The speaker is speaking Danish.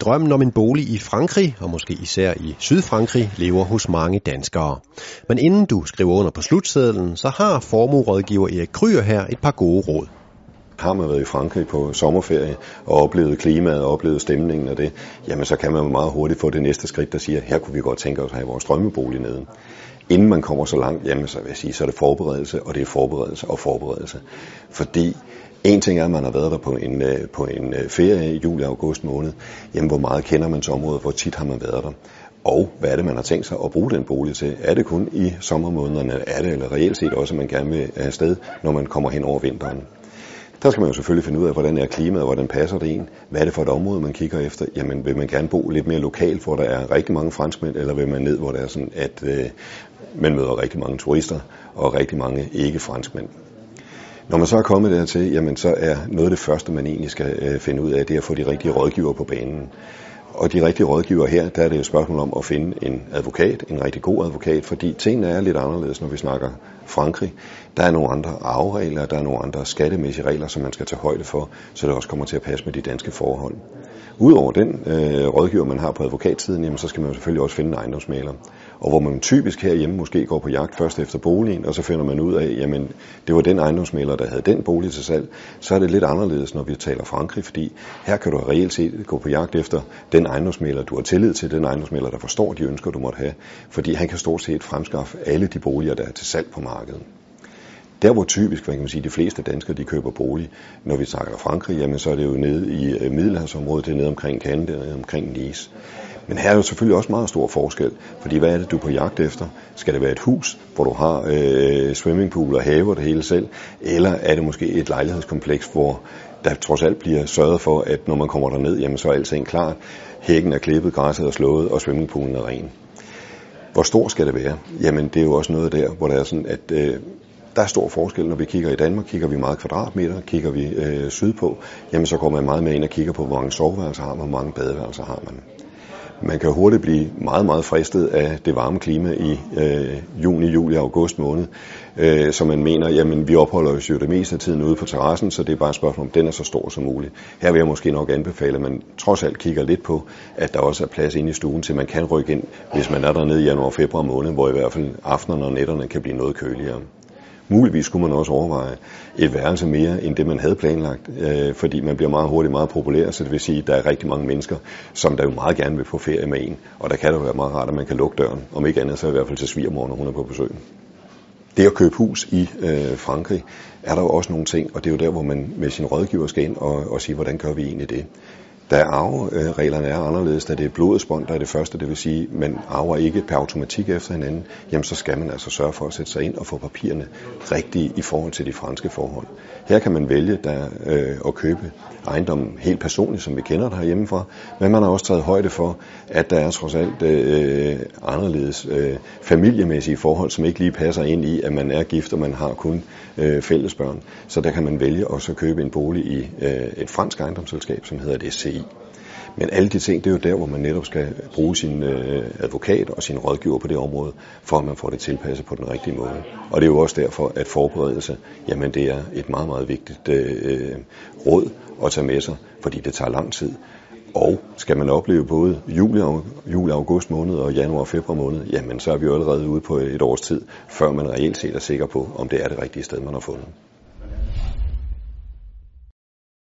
Drømmen om en bolig i Frankrig, og måske især i Sydfrankrig, lever hos mange danskere. Men inden du skriver under på slutsedlen, så har formuerådgiver Erik Kryer her et par gode råd. Har man været i Frankrig på sommerferie og oplevet klimaet og oplevet stemningen og det, jamen så kan man meget hurtigt få det næste skridt, der siger, her kunne vi godt tænke os at have vores drømmebolig nede. Inden man kommer så langt, jamen så vil jeg sige, så er det forberedelse, og det er forberedelse og forberedelse. Fordi en ting er, at man har været der på en, øh, på en øh, ferie i juli og august måned. Jamen, hvor meget kender man til området? Hvor tit har man været der? Og hvad er det, man har tænkt sig at bruge den bolig til? Er det kun i sommermånederne? Er det eller reelt set også, at man gerne vil afsted, sted, når man kommer hen over vinteren? Der skal man jo selvfølgelig finde ud af, hvordan er klimaet, hvordan passer det en. Hvad er det for et område, man kigger efter? Jamen, vil man gerne bo lidt mere lokalt, hvor der er rigtig mange franskmænd, eller vil man ned, hvor der er sådan, at øh, man møder rigtig mange turister og rigtig mange ikke-franskmænd? Når man så er kommet dertil, jamen så er noget af det første, man egentlig skal øh, finde ud af, det er at få de rigtige rådgiver på banen. Og de rigtige rådgiver her, der er det jo et spørgsmål om at finde en advokat, en rigtig god advokat, fordi tingene er lidt anderledes, når vi snakker Frankrig. Der er nogle andre arveregler, der er nogle andre skattemæssige regler, som man skal tage højde for, så det også kommer til at passe med de danske forhold. Udover den øh, rådgiver, man har på advokatsiden, jamen, så skal man jo selvfølgelig også finde en ejendomsmaler. Og hvor man typisk herhjemme måske går på jagt først efter boligen, og så finder man ud af, jamen det var den ejendomsmaler, der havde den bolig til salg, så er det lidt anderledes, når vi taler Frankrig, fordi her kan du reelt set gå på jagt efter den den ejendomsmaler, du har tillid til, den ejendomsmaler, der forstår de ønsker, du måtte have, fordi han kan stort set fremskaffe alle de boliger, der er til salg på markedet. Der hvor typisk, hvad kan man sige, de fleste danskere de køber bolig, når vi snakker Frankrig, jamen så er det jo nede i øh, Middelhavsområdet, det er nede omkring Cannes, det er nede omkring Nice. Men her er jo selvfølgelig også meget stor forskel, fordi hvad er det, du er på jagt efter? Skal det være et hus, hvor du har øh, swimmingpool og have og det hele selv, eller er det måske et lejlighedskompleks, hvor der trods alt bliver sørget for, at når man kommer derned, jamen så er alting klar. Hækken er klippet, græsset er slået, og swimmingpoolen er ren. Hvor stor skal det være? Jamen det er jo også noget der, hvor der er sådan, at øh, der er stor forskel, når vi kigger i Danmark. Kigger vi meget kvadratmeter, kigger vi øh, sydpå, jamen så går man meget med ind og kigger på, hvor mange soveværelser har man, hvor mange badeværelser har man. Man kan hurtigt blive meget, meget fristet af det varme klima i øh, juni, juli og august måned, øh, så man mener, jamen vi opholder os jo det meste af tiden ude på terrassen, så det er bare et spørgsmål om, den er så stor som muligt. Her vil jeg måske nok anbefale, at man trods alt kigger lidt på, at der også er plads inde i stuen, til man kan rykke ind, hvis man er dernede i januar og februar måned, hvor i hvert fald aftenerne og nætterne kan blive noget køligere. Muligvis skulle man også overveje et værelse mere end det, man havde planlagt, øh, fordi man bliver meget hurtigt meget populær, så det vil sige, at der er rigtig mange mennesker, som der jo meget gerne vil på ferie med en, og der kan det være meget rart, at man kan lukke døren, om ikke andet så i hvert fald til svigermor, når hun er på besøg. Det at købe hus i øh, Frankrig er der jo også nogle ting, og det er jo der, hvor man med sin rådgiver skal ind og, og sige, hvordan gør vi egentlig det. Da arvereglerne øh, er anderledes, da det er blodets bånd, der er det første, det vil sige, man arver ikke per automatik efter hinanden, jamen så skal man altså sørge for at sætte sig ind og få papirerne rigtige i forhold til de franske forhold. Her kan man vælge der, øh, at købe ejendommen helt personligt, som vi kender det herhjemmefra, men man har også taget højde for, at der er trods alt øh, anderledes øh, familiemæssige forhold, som ikke lige passer ind i, at man er gift, og man har kun øh, fælles børn. Så der kan man vælge at så købe en bolig i øh, et fransk ejendomsselskab, som hedder i. Men alle de ting, det er jo der, hvor man netop skal bruge sin øh, advokat og sin rådgiver på det område, for at man får det tilpasset på den rigtige måde. Og det er jo også derfor, at forberedelse, jamen det er et meget, meget vigtigt øh, råd at tage med sig, fordi det tager lang tid. Og skal man opleve både juli, juli, august måned og januar og februar måned, jamen så er vi jo allerede ude på et års tid, før man reelt set er sikker på, om det er det rigtige sted, man har fundet.